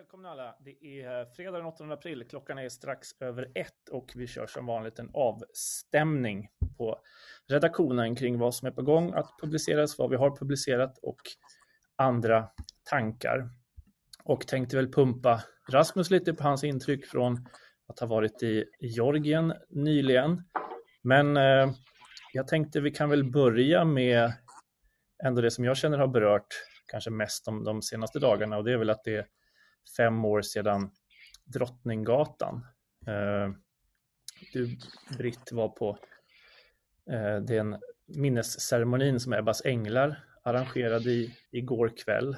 välkomna alla. Det är fredag den 8 april. Klockan är strax över ett och vi kör som vanligt en avstämning på redaktionen kring vad som är på gång att publiceras, vad vi har publicerat och andra tankar. Och tänkte väl pumpa Rasmus lite på hans intryck från att ha varit i Georgien nyligen. Men eh, jag tänkte vi kan väl börja med ändå det som jag känner har berört kanske mest de, de senaste dagarna och det är väl att det är fem år sedan Drottninggatan. Eh, du, Britt, var på eh, den minnesceremonin som Ebbas Änglar arrangerade i, igår kväll.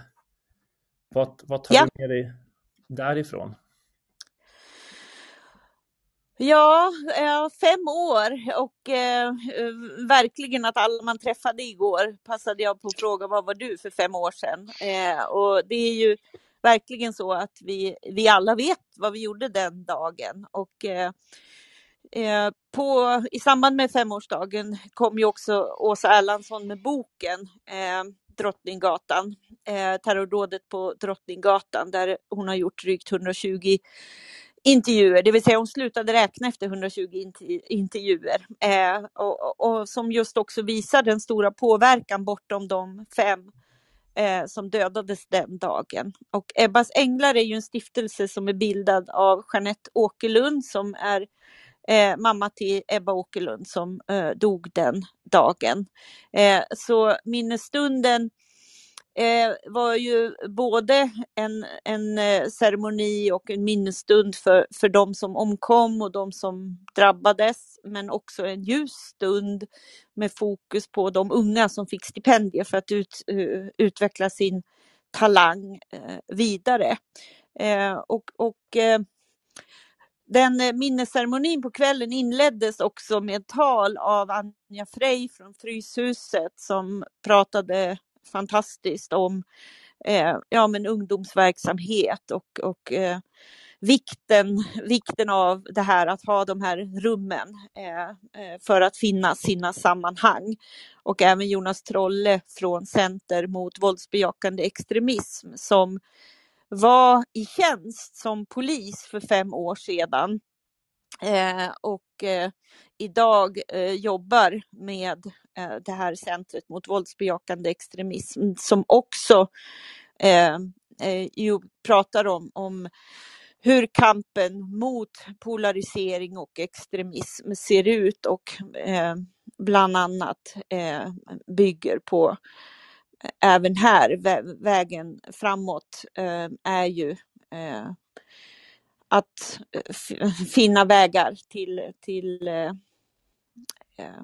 Vad, vad tar ja. du med dig därifrån? Ja, fem år och eh, verkligen att alla man träffade igår passade jag på att fråga vad var du för fem år sedan? Eh, och det är ju verkligen så att vi, vi alla vet vad vi gjorde den dagen. Och, eh, eh, på, I samband med femårsdagen kom ju också Åsa Erlandsson med boken eh, Drottninggatan, eh, terrordådet på Drottninggatan där hon har gjort drygt 120 intervjuer, det vill säga hon slutade räkna efter 120 intervjuer eh, och, och, som just också visar den stora påverkan bortom de fem eh, som dödades den dagen. Och Ebbas Änglar är ju en stiftelse som är bildad av Jeanette Åkerlund som är eh, mamma till Ebba Åkerlund som eh, dog den dagen. Eh, så minnesstunden eh, var ju både en, en eh, ceremoni och en minnesstund för, för de som omkom och de som drabbades, men också en ljus stund med fokus på de unga som fick stipendier för att ut, uh, utveckla sin talang uh, vidare. Uh, och, och den minnesceremonin på kvällen inleddes också med tal av Anja Frey från Fryshuset som pratade fantastiskt om eh, ja, men ungdomsverksamhet och, och eh, vikten, vikten av det här att ha de här rummen eh, eh, för att finna sina sammanhang. Och även Jonas Trolle från Center mot våldsbejakande extremism som var i tjänst som polis för fem år sedan Eh, och eh, idag eh, jobbar med eh, det här centret mot våldsbejakande extremism som också eh, eh ju pratar om, om hur kampen mot polarisering och extremism ser ut och eh, bland annat eh, bygger på även här vägen framåt är ju att eh, finna vägar till, till eh, eh,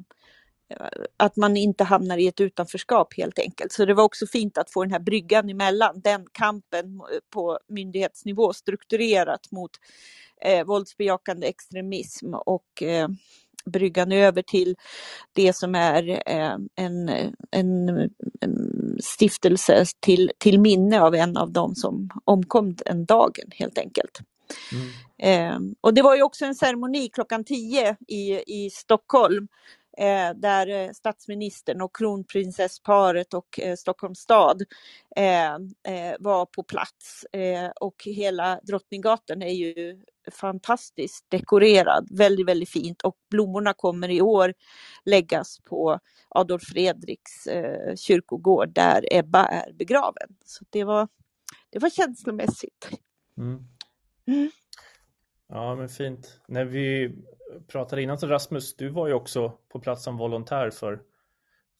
att man inte hamnar i ett utanförskap helt enkelt. Så det var också fint att få den här bryggan emellan, den kampen på myndighetsnivå strukturerat mot eh, våldsbejakande extremism och eh, bryggan över till det som är eh, en, en, en, stiftelse till, till minne av en av dem som omkom den dagen helt enkelt. Mm. Eh, och det var ju också en ceremoni klockan 10 i, i Stockholm eh, där eh, statsministern och kronprinsessparet och eh, Stockholms stad eh, eh, var på plats. Och hela Drottninggatan är ju fantastiskt dekorerad, väldigt, väldigt fint och blommorna kommer i år läggas på Adolf Fredriks kyrkogård där Ebba är begraven. Så det var, det var känslomässigt. Mm. Mm. Ja, men fint. När vi pratade innan så Rasmus, du var ju också på plats som volontär för,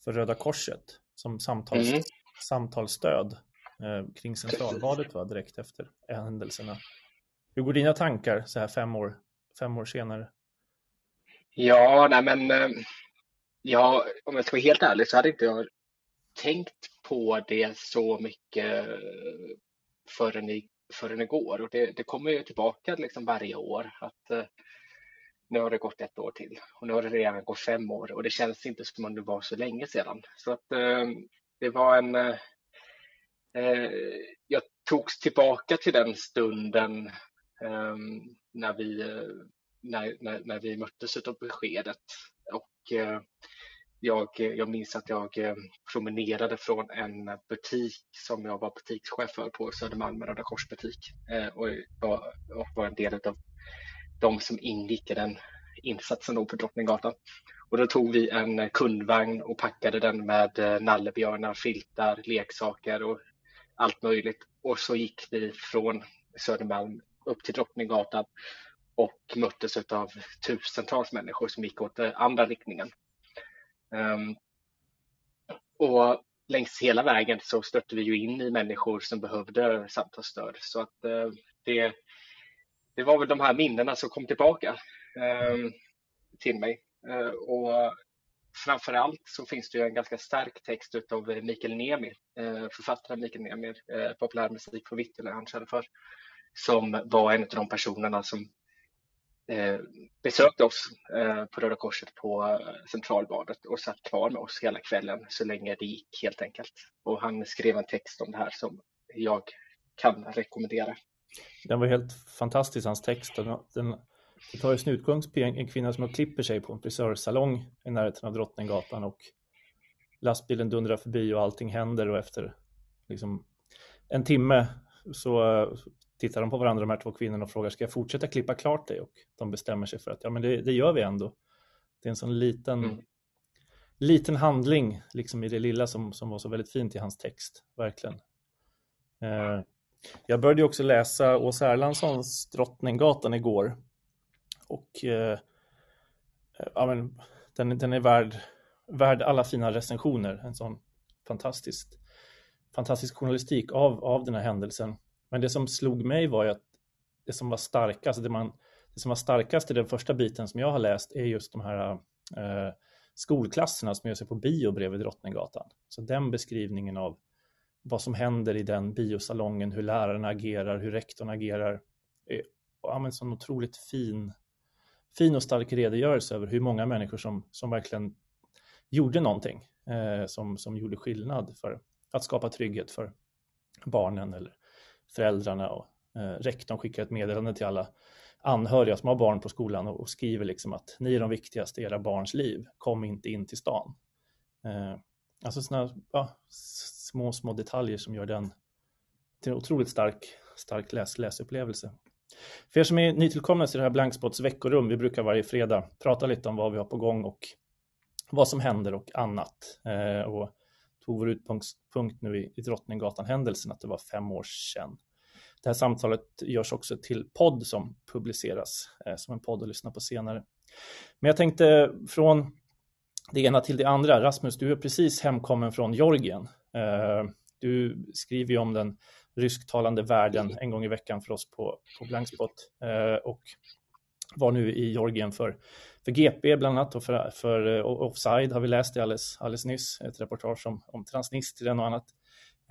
för Röda Korset som samtals, mm. samtalsstöd eh, kring centralvalet va, direkt efter händelserna. Hur går dina tankar så här fem år, fem år senare? Ja, nej men eh, ja, om jag ska vara helt ärlig så hade inte jag tänkt på det så mycket förrän i förrän igår. Och det, det kommer ju tillbaka liksom varje år att eh, nu har det gått ett år till. Och nu har det redan gått fem år. Och det känns inte som om det var så länge sedan. Så att eh, det var en eh, eh jag togs tillbaka till den stunden eh, när, vi, eh, när, när, när vi möttes av beskedet. Och eh, jag, eh, jag minns att jag eh, promenerade från en butik som jag var butikschef för på Södermalm, Röda Korsbutik eh, och var, och var en del av de som ingick i den insatsen då på Drottninggatan. Och då tog vi en kundvagn och packade den med nallebjörnar, filtar, leksaker och allt möjligt. Och så gick vi från Södermalm upp till Drottninggatan och möttes av tusentals människor som gick åt andra riktningen. Um, och längs hela vägen så stötte vi ju in i människor som behövde samtalsstöd. Så att uh, det, det var väl de här minnena som kom tillbaka um, till mig. Uh, och framför allt så finns det ju en ganska stark text av Mikael Niemi, uh, författaren Mikael Niemi, populärmusik på Vittula han kände för, som var en av de personerna som besökte oss eh, på Röda Korset på eh, Centralbadet och satt kvar med oss hela kvällen så länge det gick helt enkelt. Och han skrev en text om det här som jag kan rekommendera. Den var helt fantastisk, hans text. Den, den, det tar ju sin utgångspunkt en, en kvinna som klipper sig på en frisörsalong i närheten av Drottninggatan och lastbilen dundrar förbi och allting händer och efter liksom, en timme så eh, tittar de på varandra de här två kvinnorna och frågar ska jag fortsätta klippa klart dig? Och de bestämmer sig för att ja men det, det gör vi ändå. Det är en sån liten, mm. liten handling liksom i det lilla som, som var så väldigt fint i hans text, verkligen. Eh, jag började också läsa Åsa Erlandssons Drottninggatan igår. Och eh, ja, men, den, den är värd, värd alla fina recensioner. En sån fantastisk, fantastisk journalistik av, av den här händelsen. Men det som slog mig var ju att det som var starkast, det, man, det som var starkast i den första biten som jag har läst är just de här eh, skolklasserna som gör sig på bio bredvid Drottninggatan. Så den beskrivningen av vad som händer i den biosalongen, hur lärarna agerar, hur rektorn agerar. Är ja, en sån otroligt fin, fin och stark redogörelse över hur många människor som, som verkligen gjorde någonting eh, som, som gjorde skillnad för att skapa trygghet för barnen eller föräldrarna och eh, rektorn skickar ett meddelande till alla anhöriga som har barn på skolan och, och skriver liksom att ni är de viktigaste i era barns liv, kom inte in till stan. Eh, alltså sådana ja, små, små detaljer som gör den till en otroligt stark, stark läs, läsupplevelse. För er som är nytillkomna till det här Blankspots veckorum, vi brukar varje fredag prata lite om vad vi har på gång och vad som händer och annat. Eh, och tog vår utgångspunkt nu i, i Drottninggatan-händelsen, att det var fem år sedan. Det här samtalet görs också till podd som publiceras eh, som en podd att lyssna på senare. Men jag tänkte från det ena till det andra. Rasmus, du är precis hemkommen från Georgien. Eh, du skriver ju om den rysktalande världen en gång i veckan för oss på, på Blankspot eh, och var nu i Georgien för för GP bland annat och för, för uh, Offside har vi läst det alldeles, alldeles nyss, ett reportage om, om Transnistrien och annat.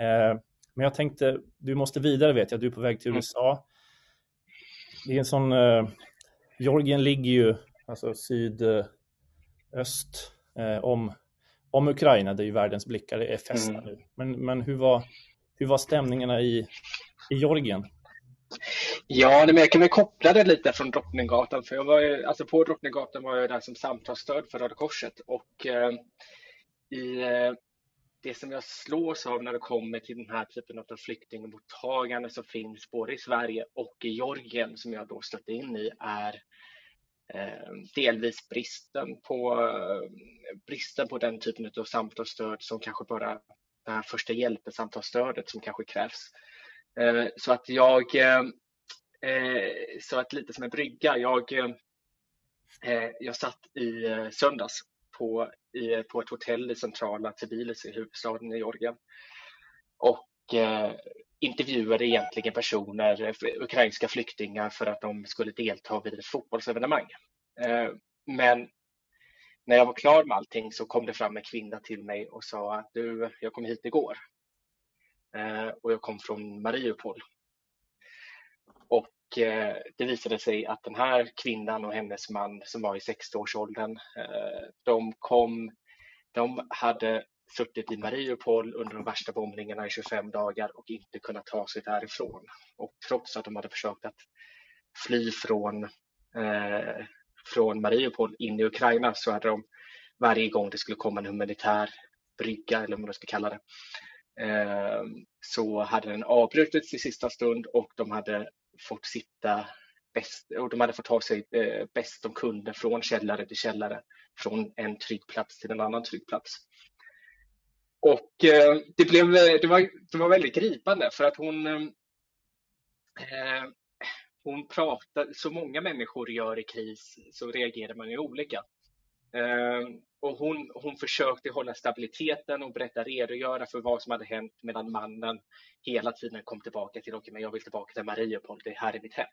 Uh, men jag tänkte, du måste vidare vet jag, du är på väg till mm. USA. Det är en sån, uh, Georgien ligger ju alltså sydöst om, om Ukraina, där ju världens blickar är fästa mm. nu. Men, men hur, var, hur var stämningarna i, i Georgien? Ja, men jag kan väl koppla det lite från Drottninggatan. För jag var ju, alltså på Drottninggatan var jag där som samtalsstöd för Röda Korset. Och eh, i eh, det som jag slås av när det kommer till den här typen av flyktingmottagande som finns både i Sverige och i Georgien som jag då stötte in i är eh, delvis bristen på, eh, bristen på den typen av samtalsstöd som kanske bara det här första hjälpen-samtalsstödet som kanske krävs. Eh, så att jag eh, Eh, så att lite som en brygga. Jag, eh, eh jag satt i eh, söndags på, i, eh, på ett hotell i centrala Tbilisi, huvudstaden i Georgien. Och eh, intervjuade egentligen personer, eh, ukrainska flyktingar, för att de skulle delta vid ett fotbollsevenemang. Eh, men när jag var klar med allting så kom det fram en kvinna till mig och sa att du, jag kom hit igår. Eh, och jag kom från Mariupol och eh, det visade sig att den här kvinnan och hennes man som var i 60-årsåldern, eh, de kom, de hade suttit i Mariupol under de värsta bombningarna i 25 dagar och inte kunnat ta sig därifrån. Och trots att de hade försökt att fly från, eh, från Mariupol in i Ukraina så hade de varje gång det skulle komma en humanitär brygga eller vad man ska kalla det Eh, så hade den avbrutits i sista stund och de hade fått sitta bäst, och de hade fått ta sig eh, bäst de kunde från källare till källare, från en trygg plats till en annan trygg plats. Och eh, det, blev, det, var, det var väldigt gripande för att hon, eh, hon pratar, så många människor gör i kris så reagerar man ju olika. Eh, och hon, hon försökte hålla stabiliteten och berätta, redogöra för vad som hade hänt medan mannen hela tiden kom tillbaka till, okay, men jag vill tillbaka till Mariupol, det här är mitt hem.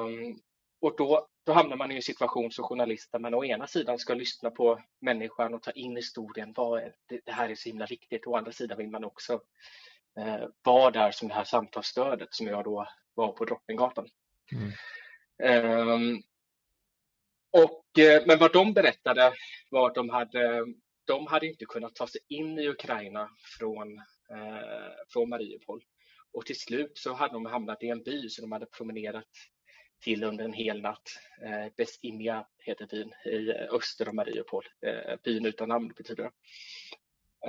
Um, och då, då hamnar man i en situation som journalist där man å ena sidan ska lyssna på människan och ta in historien, vad det, det här är så himla viktigt. Å andra sidan vill man också eh, vara där som det här samtalsstödet som jag då var på Drottninggatan. Mm. Um, och, Eh, men vad de berättade var att de hade, de hade inte kunnat ta sig in i Ukraina från, eh, från Mariupol. Och till slut så hade de hamnat i en by som de hade promenerat till under en hel natt. Eh, Besimia heter byn i öster om Mariupol. Eh, byn utan namn betyder det.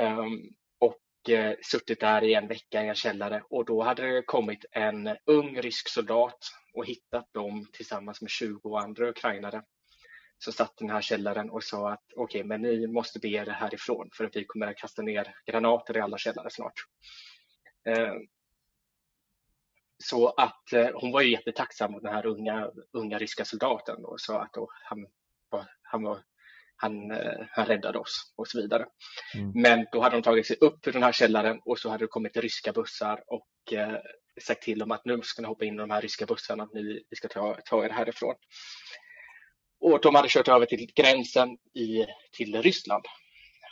Um, och eh, suttit där i en vecka i en källare och då hade det kommit en ung rysk soldat och hittat dem tillsammans med 20 andra ukrainare som satt den här källaren och sa att okej, okay, men ni måste be er härifrån för att vi kommer att kasta ner granater i alla källare snart. Eh, så att eh, hon var ju jättetacksam mot den här unga, unga ryska soldaten och sa att han, han, var, han, eh, han räddade oss och så vidare. Mm. Men då hade de tagit sig upp ur den här källaren och så hade det kommit ryska bussar och eh, sagt till dem att nu ska ni hoppa in i de här ryska bussarna, ni, vi ska ta, ta er härifrån. Och de hade kört över till gränsen i, till Ryssland.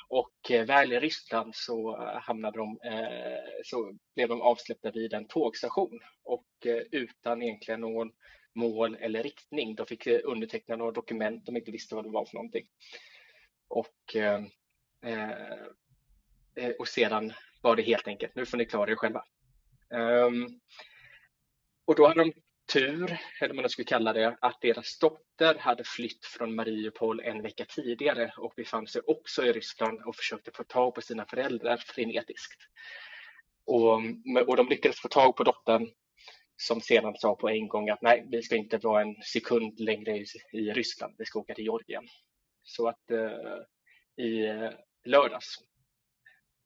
Och eh, väl i Ryssland så eh, hamnade de, eh, så blev de avsläppta vid en tågstation och eh, utan egentligen någon mål eller riktning. De fick eh, underteckna några dokument de inte visste vad det var för någonting. Och, eh, och sedan var det helt enkelt, nu får ni klara er själva. Um, och då hade de tur, eller vad man skulle kalla det, att deras dotter hade flytt från Mariupol en vecka tidigare och befann sig också i Ryssland och försökte få tag på sina föräldrar frenetiskt. Och, och de lyckades få tag på dottern som sedan sa på en gång att nej, vi ska inte vara en sekund längre i, i Ryssland, vi ska åka till Georgien. Så att eh, i eh, lördags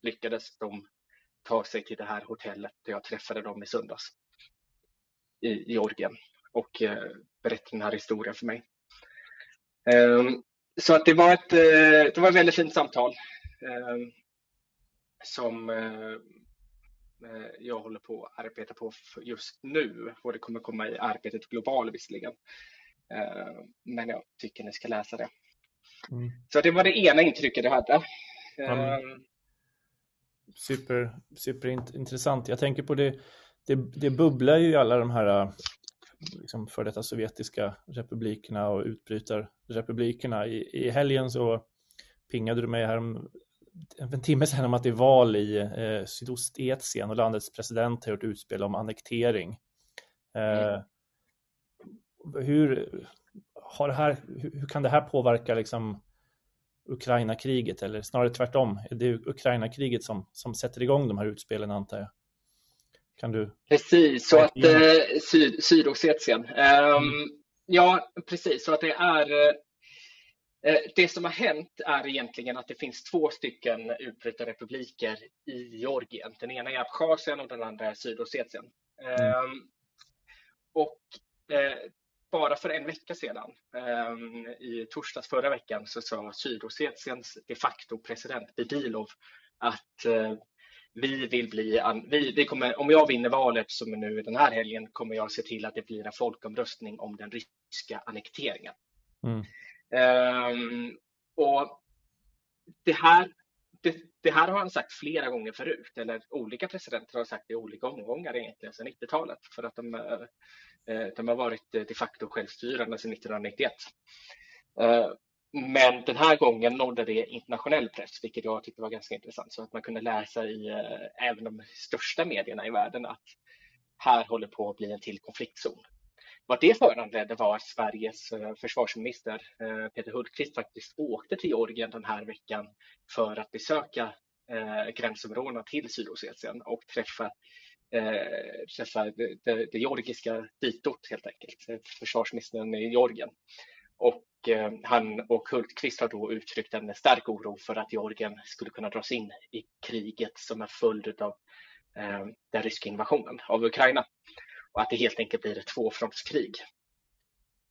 lyckades de ta sig till det här hotellet där jag träffade dem i söndags i Georgien och eh, berätta den här historien för mig. Ehm, så att det var ett, eh, det var ett väldigt fint samtal ehm, som eh, jag håller på att arbeta på just nu och det kommer komma i arbetet global visserligen. Ehm, men jag tycker ni ska läsa det. Mm. Så det var det ena intrycket jag hade. Mm. Super, superintressant. Jag tänker på det det, det bubblar ju i alla de här liksom, för detta sovjetiska republikerna och utbrytarrepublikerna. I, I helgen så pingade du mig här om, en timme sedan om att det är val i eh, Sydostetien och landets president har gjort utspel om annektering. Eh, mm. hur, har här, hur, hur, kan det här påverka liksom, Ukraina-kriget eller snarare tvärtom? Är det Ukraina-kriget som, som sätter igång de här utspelen antar jag? Kan du? Precis, så att eh, syd, Sydossetien. Um, mm. Ja, precis, så att det är eh, det som har hänt är egentligen att det finns två stycken utbrytarrepubliker i Georgien. Den ena är Abchazien och den andra är Sydossetien. Mm. Um, och eh, bara för en vecka sedan, um, i torsdags förra veckan, så sa Sydossetiens de facto president Bedilov att vi vill bli, vi, vi kommer, om jag vinner valet som är nu den här helgen kommer jag se till att det blir en folkomröstning om den ryska annekteringen. Mm. Um, och det här, det, det, här har han sagt flera gånger förut, eller olika presidenter har sagt det i olika omgångar egentligen sedan 90-talet, för att de, uh, de har varit de facto självstyrande sedan 1991. Men den här gången nådde det internationell press, vilket jag tyckte var ganska intressant. Så att man kunde läsa i eh, även de största medierna i världen att här håller på att bli en till konfliktzon. vad det föranledde var att Sveriges eh, försvarsminister eh, Peter Hultqvist faktiskt åkte till Georgien den här veckan för att besöka eh, gränsområdena till Sydossetien och träffa, eh, träffa det, det, det georgiska ditot, helt enkelt, eh, försvarsministern i Georgien. Och eh, han och Hultqvist har då uttryckt en stark oro för att Georgien skulle kunna dras in i kriget som en följd av eh, den ryska invasionen av Ukraina och att det helt enkelt blir ett tvåfrontskrig.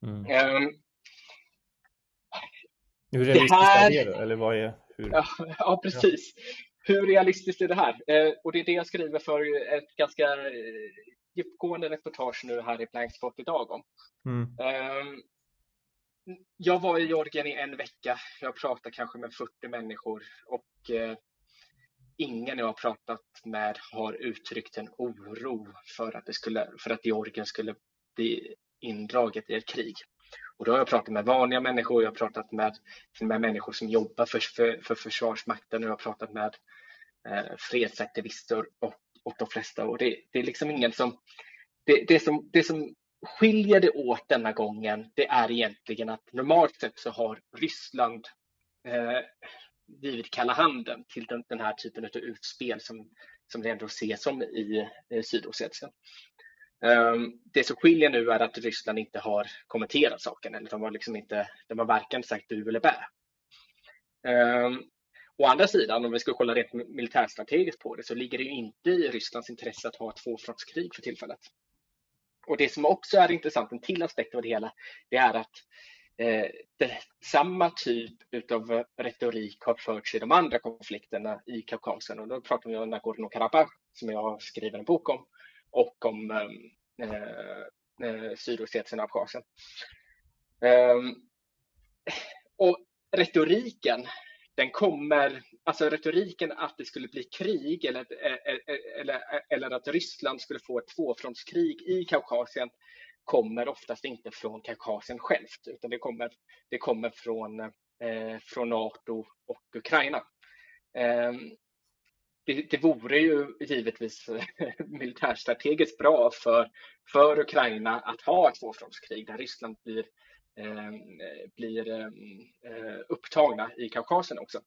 Mm. Um, hur realistiskt här... är det? Eller vad är, hur... ja, ja, precis. Ja. Hur realistiskt är det här? Eh, och det är det jag skriver för ett ganska eh, djupgående reportage nu här i Blankspot idag om. Mm. Eh, jag var i Georgien i en vecka. Jag pratade kanske med 40 människor och eh, ingen jag har pratat med har uttryckt en oro för att, det skulle, för att Georgien skulle bli indraget i ett krig. Och då har jag pratat med vanliga människor, jag har pratat med, med människor som jobbar för, för, för Försvarsmakten och jag har pratat med eh, fredsaktivister och, och de flesta. Och det, det är liksom ingen som det, det, som, det som skiljer det åt denna gången, det är egentligen att normalt sett så har Ryssland eh, givit kalla handen till den, den här typen av utspel som, som det ändå ses som i eh, Sydossetien. Um, det som skiljer nu är att Ryssland inte har kommenterat saken, eller de har, liksom inte, de har varken sagt du eller bä. Um, å andra sidan, om vi ska kolla rent militärstrategiskt på det, så ligger det ju inte i Rysslands intresse att ha ett tvåfrontskrig för tillfället. Och det som också är intressant, en till aspekt av det hela, det är att eh, det, samma typ av retorik har förts i de andra konflikterna i Kaukasien. Och då pratar vi om Nagorno-Karabach, som jag skriver en bok om, och om eh, eh, eh Sydossetien och Abchazien. Eh, och retoriken den kommer, alltså retoriken att det skulle bli krig eller, eh, eh, eh, eller, eller att Ryssland skulle få ett tvåfrontskrig i Kaukasien kommer oftast inte från Kaukasien självt, utan det kommer, det kommer från, eh, från Nato och Ukraina. Eh, det, det vore ju givetvis militärstrategiskt bra för, för Ukraina att ha ett tvåfrontskrig där Ryssland blir Eh, blir ehm, eh, upptagna i Kaukasien också.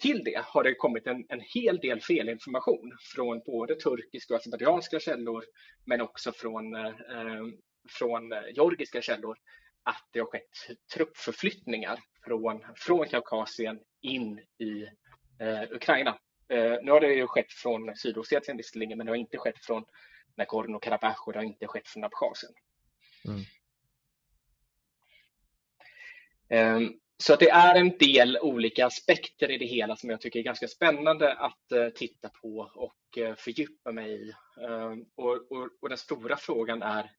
Till det har det kommit en, en hel del felinformation från både turkiska och azerbajdzjanska källor men också från, eh, från georgiska källor att det har skett truppförflyttningar från, från Kaukasien in i eh, Ukraina. Eh, nu har det ju skett från Sydossetien visserligen, men det har inte skett från Nagorno-Karabach och det har inte skett från Abchazien. Mm. Så det är en del olika aspekter i det hela som jag tycker är ganska spännande att eh, titta på och eh, fördjupa mig i. Ehm, och, och, och den stora frågan är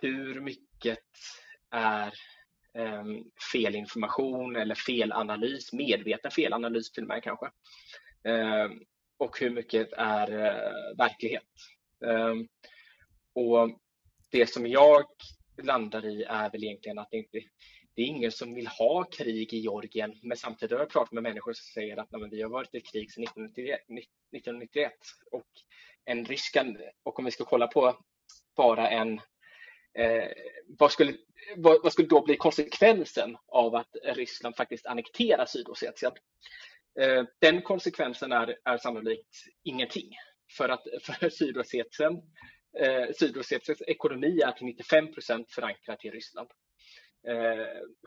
hur mycket är ehm, felinformation eller felanalys, medveten felanalys till och med kanske. Ehm, och hur mycket är eh, verklighet. Och det som jag landar i är väl egentligen att det inte det är ingen som vill ha krig i Georgien, men samtidigt har jag pratat med människor som säger att nej, vi har varit i krig sedan 1991, och en rysk, och om vi ska kolla på bara en Eh, vad, skulle, vad, vad, skulle då bli konsekvensen av att Ryssland faktiskt annekterar Sydossetien? Eh, den konsekvensen är, är sannolikt ingenting. För att för Sydossetien, eh, ekonomi är till 95 procent förankrad i Ryssland.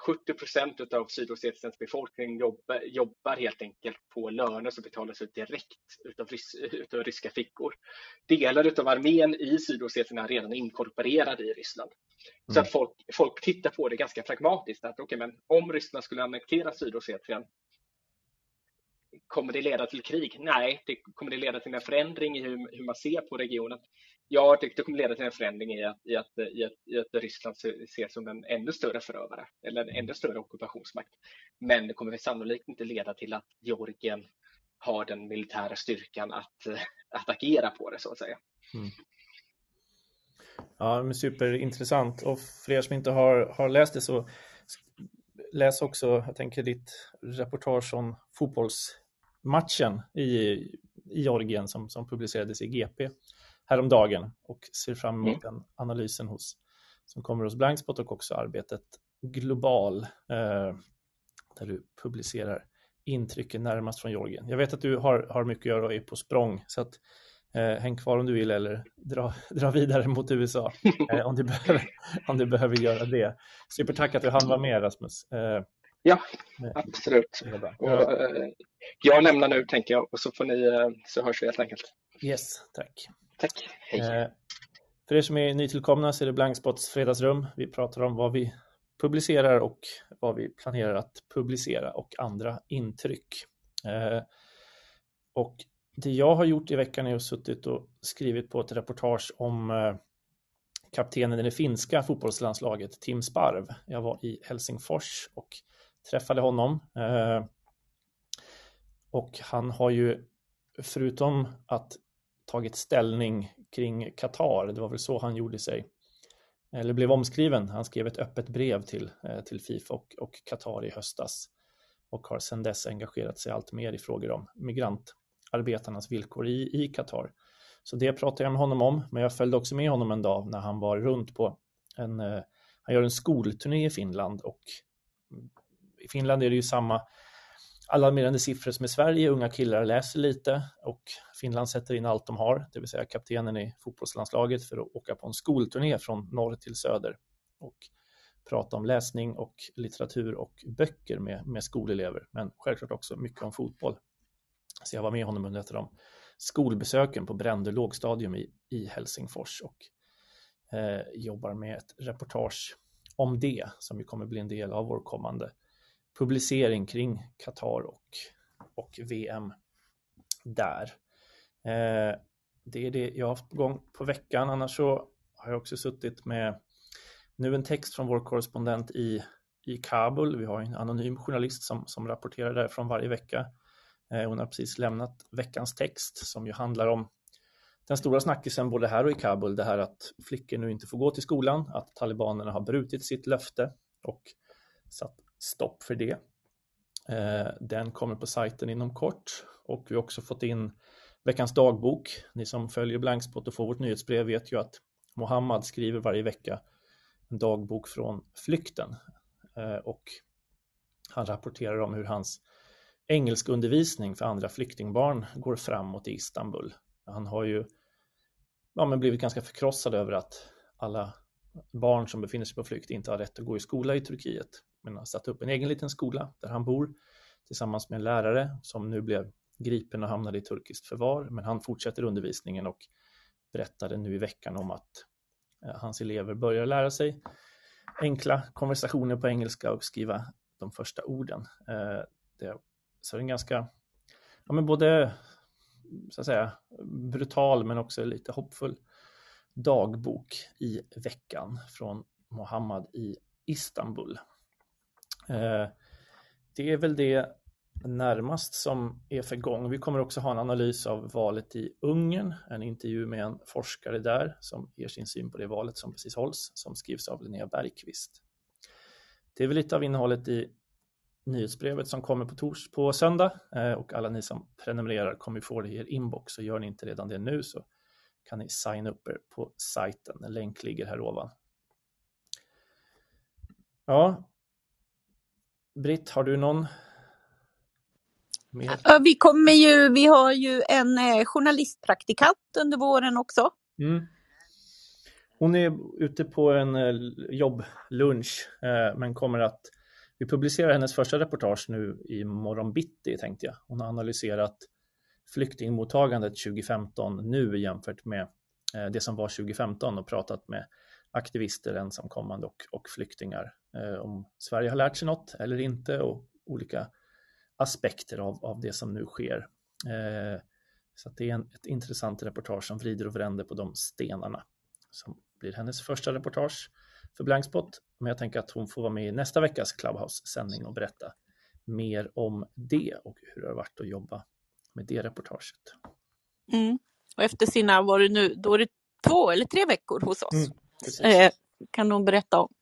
70 procent av Sydossetiens befolkning jobbar, jobbar, helt enkelt på löner som betalas ut direkt utav, utav ryska fickor. Delar av armén i Sydossetien är redan inkorporerade i Ryssland. Mm. Så att folk, folk tittar på det ganska pragmatiskt. Att, okay, men om Ryssland skulle annektera Sydossetien Kommer det leda till krig? Nej, det kommer det leda till en förändring i hur, hur man ser på regionen. Ja, det, det kommer leda till en förändring i att, i att, i att, i att Ryssland ses som en ännu större förövare eller en ännu större ockupationsmakt. Men det kommer sannolikt inte leda till att Georgien har den militära styrkan att, att agera på det så att säga. Mm. Ja, men superintressant och för er som inte har, har läst det så läs också, jag tänker ditt reportage om fotbollsmatchen i, Georgien som, som publicerades i GP häromdagen och ser fram emot mm. den analysen hos som kommer hos Blankspot och också arbetet Global eh, där du publicerar intrycken närmast från Georgien. Jag vet att du har, har mycket att göra och är på språng så att häng kvar om du vill eller dra, dra vidare mot USA eh, om, du behöver, om du behöver göra det. Supertack att du hann vara med Rasmus. Eh, ja, absolut. Och, eh, jag lämnar nu tänker jag och så får ni eh, så hörs vi helt enkelt. Yes, tack. Tack. Hej. Eh, för er som är nytillkomna så är det Blankspots fredagsrum. Vi pratar om vad vi publicerar och vad vi planerar att publicera och andra intryck. Eh, och det jag har gjort i veckan är att suttit och skrivit på ett reportage om eh, kaptenen i det finska fotbollslandslaget, Tim Sparv. Jag var i Helsingfors och träffade honom. Eh, och han har ju, förutom att tagit ställning kring Qatar, det var väl så han gjorde sig eller blev omskriven. Han skrev ett öppet brev till, eh, till Fifa och, och Qatar i höstas och har sedan dess engagerat sig allt mer i frågor om migrant arbetarnas villkor i, Qatar. Så det pratade jag med honom om, men jag följde också med honom en dag när han var runt på en, eh, han gör en skolturné i Finland och i Finland är det ju samma alarmerande siffror som i Sverige. Unga killar läser lite och Finland sätter in allt de har, det vill säga kaptenen i fotbollslandslaget för att åka på en skolturné från norr till söder och prata om läsning och litteratur och böcker med, med skolelever, men självklart också mycket om fotboll. Så jag var med honom under ett av de skolbesöken på Brändö lågstadium i, i Helsingfors och eh, jobbar med ett reportage om det som ju kommer bli en del av vår kommande publicering kring Qatar och, och VM där. Eh, det är det jag har haft på gång på veckan. Annars så har jag också suttit med nu en text från vår korrespondent i, i Kabul. Vi har en anonym journalist som, som rapporterar därifrån varje vecka. Eh, hon har precis lämnat veckans text som ju handlar om den stora snackisen både här och i Kabul, det här att flickor nu inte får gå till skolan, att talibanerna har brutit sitt löfte och satt stopp för det. Eh, den kommer på sajten inom kort och vi har också fått in veckans dagbok. Ni som följer Blankspot och får vårt nyhetsbrev vet ju att Mohammad skriver varje vecka en dagbok från flykten eh, och han rapporterar om hur hans engelskundervisning för andra flyktingbarn går framåt i Istanbul. Han har ju ja, men blivit ganska förkrossad över att alla barn som befinner sig på flykt inte har rätt att gå i skola i Turkiet men har satt upp en egen liten skola där han bor tillsammans med en lärare som nu blev gripen och hamnade i turkiskt förvar. Men han fortsätter undervisningen och berättade nu i veckan om att eh, hans elever börjar lära sig enkla konversationer på engelska och skriva de första orden. Eh, det så en ganska, ja men både så att säga brutal men också lite hoppfull dagbok i veckan från Mohammad i Istanbul. Eh, det är väl det närmast som är för gång. Vi kommer också ha en analys av valet i Ungern, en intervju med en forskare där som ger sin syn på det valet som precis hålls, som skrivs av Linnea Bergqvist. Det är väl lite av innehållet i nyhetsbrevet som kommer på, tors på söndag eh, och alla ni som prenumererar kommer få det i er inbox. Så gör ni inte redan det nu så kan ni signa upp er på sajten. En länk ligger här ovan. Ja, Britt, har du någon mer? Vi kommer ju, vi har ju en eh, journalistpraktikant under våren också. Mm. Hon är ute på en eh, jobblunch men kommer att vi publicerar hennes första reportage nu i morgon bitti tänkte jag. Hon har analyserat flyktingmottagandet 2015 nu jämfört med eh, det som var 2015 och pratat med aktivister, ensamkommande och, och flyktingar. Eh, om Sverige har lärt sig något eller inte och olika aspekter av, av det som nu sker. Eh, så det är en, ett intressant reportage som vrider och vänder på de stenarna som blir hennes första reportage för Blankspot. Men jag tänker att hon får vara med i nästa veckas Clubhouse-sändning och berätta mer om det och hur det har varit att jobba med det reportaget. Mm. Och efter sina, var det nu, då är det två eller tre veckor hos oss. Mm. Eh, kan hon berätta om.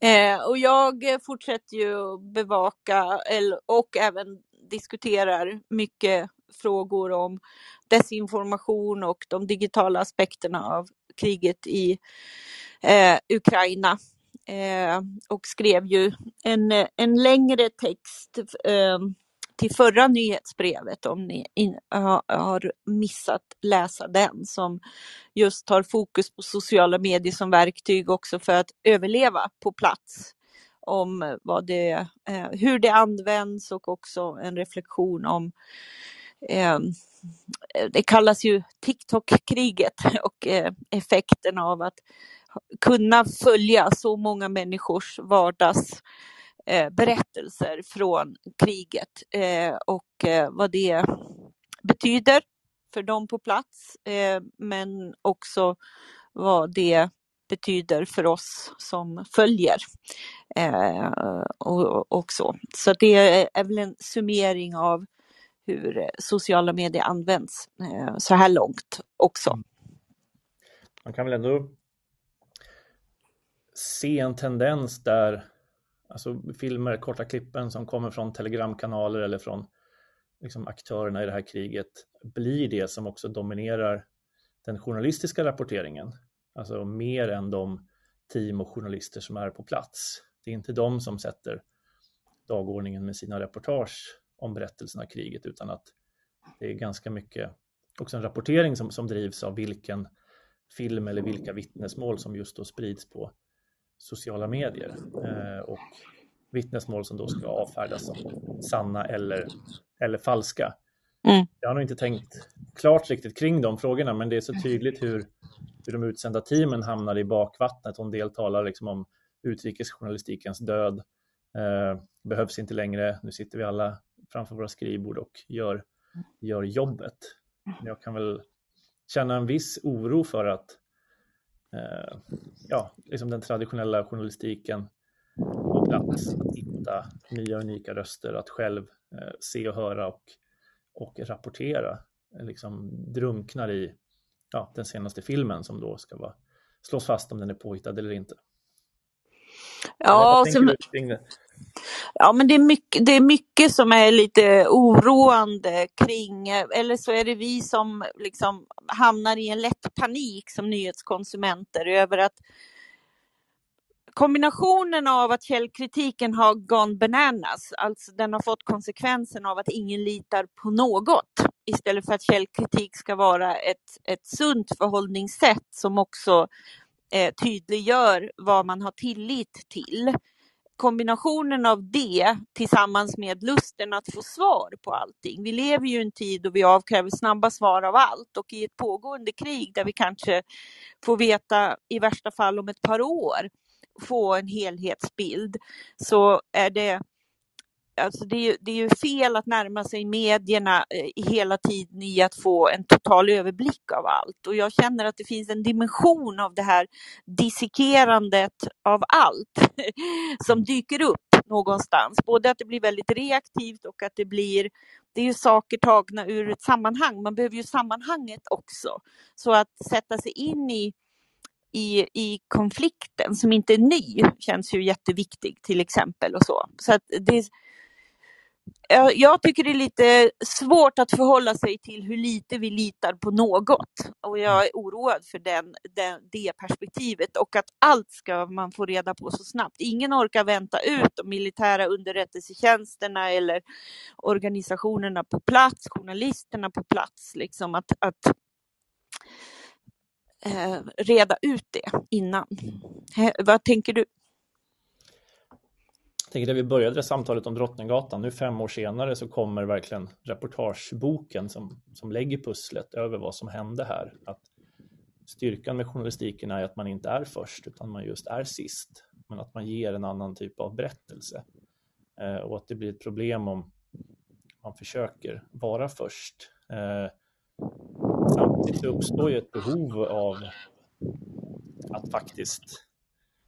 Eh, och jag fortsätter ju bevaka och även diskuterar mycket frågor om desinformation och de digitala aspekterna av kriget i eh, Ukraina eh, och skrev ju en, en längre text eh, till förra nyhetsbrevet om ni in, har missat läsa den som just tar fokus på sociala medier som verktyg också för att överleva på plats om vad det, eh, hur det används och också en reflektion om eh, det kallas ju TikTok-kriget och eh, effekten av att kunna följa så många människors vardags eh, berättelser från kriget eh, och eh, vad det betyder för dem på plats, men också vad det betyder för oss som följer. Och, och, så. så det är väl en summering av hur sociala medier används så här långt också. Man kan väl ändå se en tendens där alltså filmer, korta klippen som kommer från telegramkanaler eller från liksom, aktörerna i det här kriget blir det som också dominerar den journalistiska rapporteringen. Alltså mer än de team och journalister som är på plats. Det är inte de som sätter dagordningen med sina reportage om berättelsen av kriget utan att det är ganska mycket också en rapportering som, som drivs av vilken film eller vilka vittnesmål som just då sprids på sociala medier eh, och vittnesmål som då ska avfärdas som sanna eller, eller falska. Mm. Jag har nog inte tänkt klart riktigt kring de frågorna men det är så tydligt hur, hur de utsända teamen hamnar i bakvattnet. En del talar liksom om utrikesjournalistikens död. Eh, behövs inte längre, nu sitter vi alla framför våra skrivbord och gör, gör jobbet. Jag kan väl känna en viss oro för att eh, ja, liksom den traditionella journalistiken på plats, att hitta nya unika röster, att själv eh, se och höra och, och rapportera, liksom drunknar i ja, den senaste filmen som då ska vara, slås fast om den är påhittad eller inte. Ja, som, ja men det är, mycket, det är mycket som är lite oroande kring, eller så är det vi som liksom hamnar i en lätt panik som nyhetskonsumenter över att kombinationen av att källkritiken har gone bananas, alltså den har fått konsekvensen av att ingen litar på något istället för att källkritik ska vara ett, ett sunt förhållningssätt som också eh, tydliggör vad man har tillit till. Kombinationen av det tillsammans med lusten att få svar på allting. Vi lever ju i en tid då vi avkräver snabba svar av allt och i ett pågående krig där vi kanske får veta i värsta fall om ett par år få en helhetsbild så är det Alltså det, är, det är ju fel att närma sig medierna eh, hela tiden i att få en total överblick av allt. Och jag känner att det finns en dimension av det här dissekerandet av allt som dyker upp någonstans. Både att det blir väldigt reaktivt och att det blir det är ju saker tagna ur ett sammanhang. Man behöver ju sammanhanget också. Så att sätta sig in i i, i konflikten som inte är ny känns ju jätteviktig till exempel och så. så att det, jag tycker det är lite svårt att förhålla sig till hur lite vi litar på något. Och jag är oroad för den, den, det perspektivet och att allt ska man få reda på så snabbt. Ingen orkar vänta ut de militära underrättelsetjänsterna eller organisationerna på plats, journalisterna på plats. Liksom att, att eh, reda ut det innan. He, vad tänker du? Tänker att vi började det samtalet om Drottninggatan, nu fem år senare så kommer verkligen reportageboken som, som lägger pusslet över vad som hände här. Att styrkan med journalistiken är att man inte är först utan man just är sist. Men att man ger en annan typ av berättelse. Eh, och att det blir ett problem om man försöker vara först. Eh, samtidigt uppstår ju ett behov av att faktiskt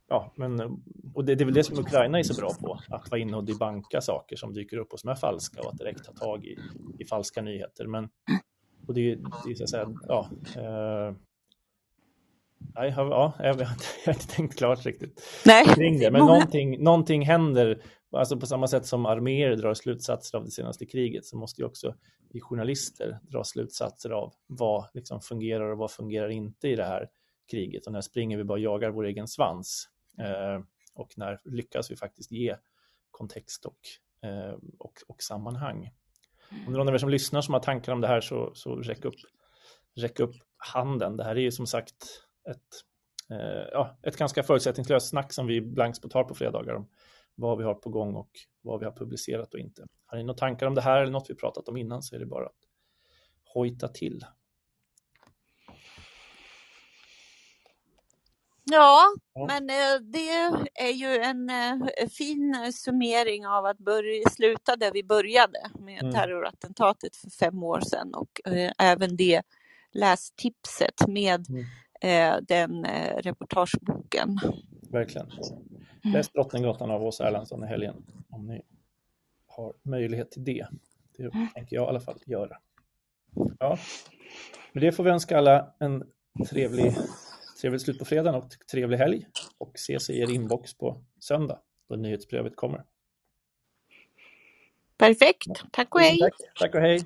ja, men, och det, det, är väl det som Ukraina är så bra på, att vara inne och debanka saker som dyker upp och som är falska och att direkt ta tag i, i falska nyheter. Men och det, det är så att säga, ja, eh, Nej, ja, jag, har, jag har inte tänkt klart riktigt Nej. kring det. Men någonting, någonting händer. Alltså på samma sätt som arméer drar slutsatser av det senaste kriget så måste ju också vi journalister dra slutsatser av vad liksom fungerar och vad fungerar inte i det här kriget och när springer vi bara jagar vår egen svans. Eh, och när lyckas vi faktiskt ge kontext och, eh, och, och sammanhang. Om det är någon av er som lyssnar som har tankar om det här så, så räck, upp, räck upp handen. Det här är ju som sagt ett, eh, ja, ett ganska förutsättningslöst snack som vi blankspottar på fredagar om vad vi har på gång och vad vi har publicerat och inte. Har ni några tankar om det här eller något vi pratat om innan så är det bara att hojta till. Ja, Ja. men eh, det är ju en eh, fin summering av att börja, sluta där vi började med Mm. terrorattentatet för fem år sedan och eh, även det lästipset med Mm. eh, den eh, reportageboken. Verkligen. Mm. Läs Drottninggatan av Åsa Erlandsson i helgen om ni har möjlighet till det. Det Mm. tänker jag i alla fall göra. Ja. Med det får vi önska alla en trevlig, trevlig slut på fredagen och trevlig helg och ses i er inbox på söndag då nyhetsbrevet kommer. Perfekt, tack och hej! Tack, tack och hej!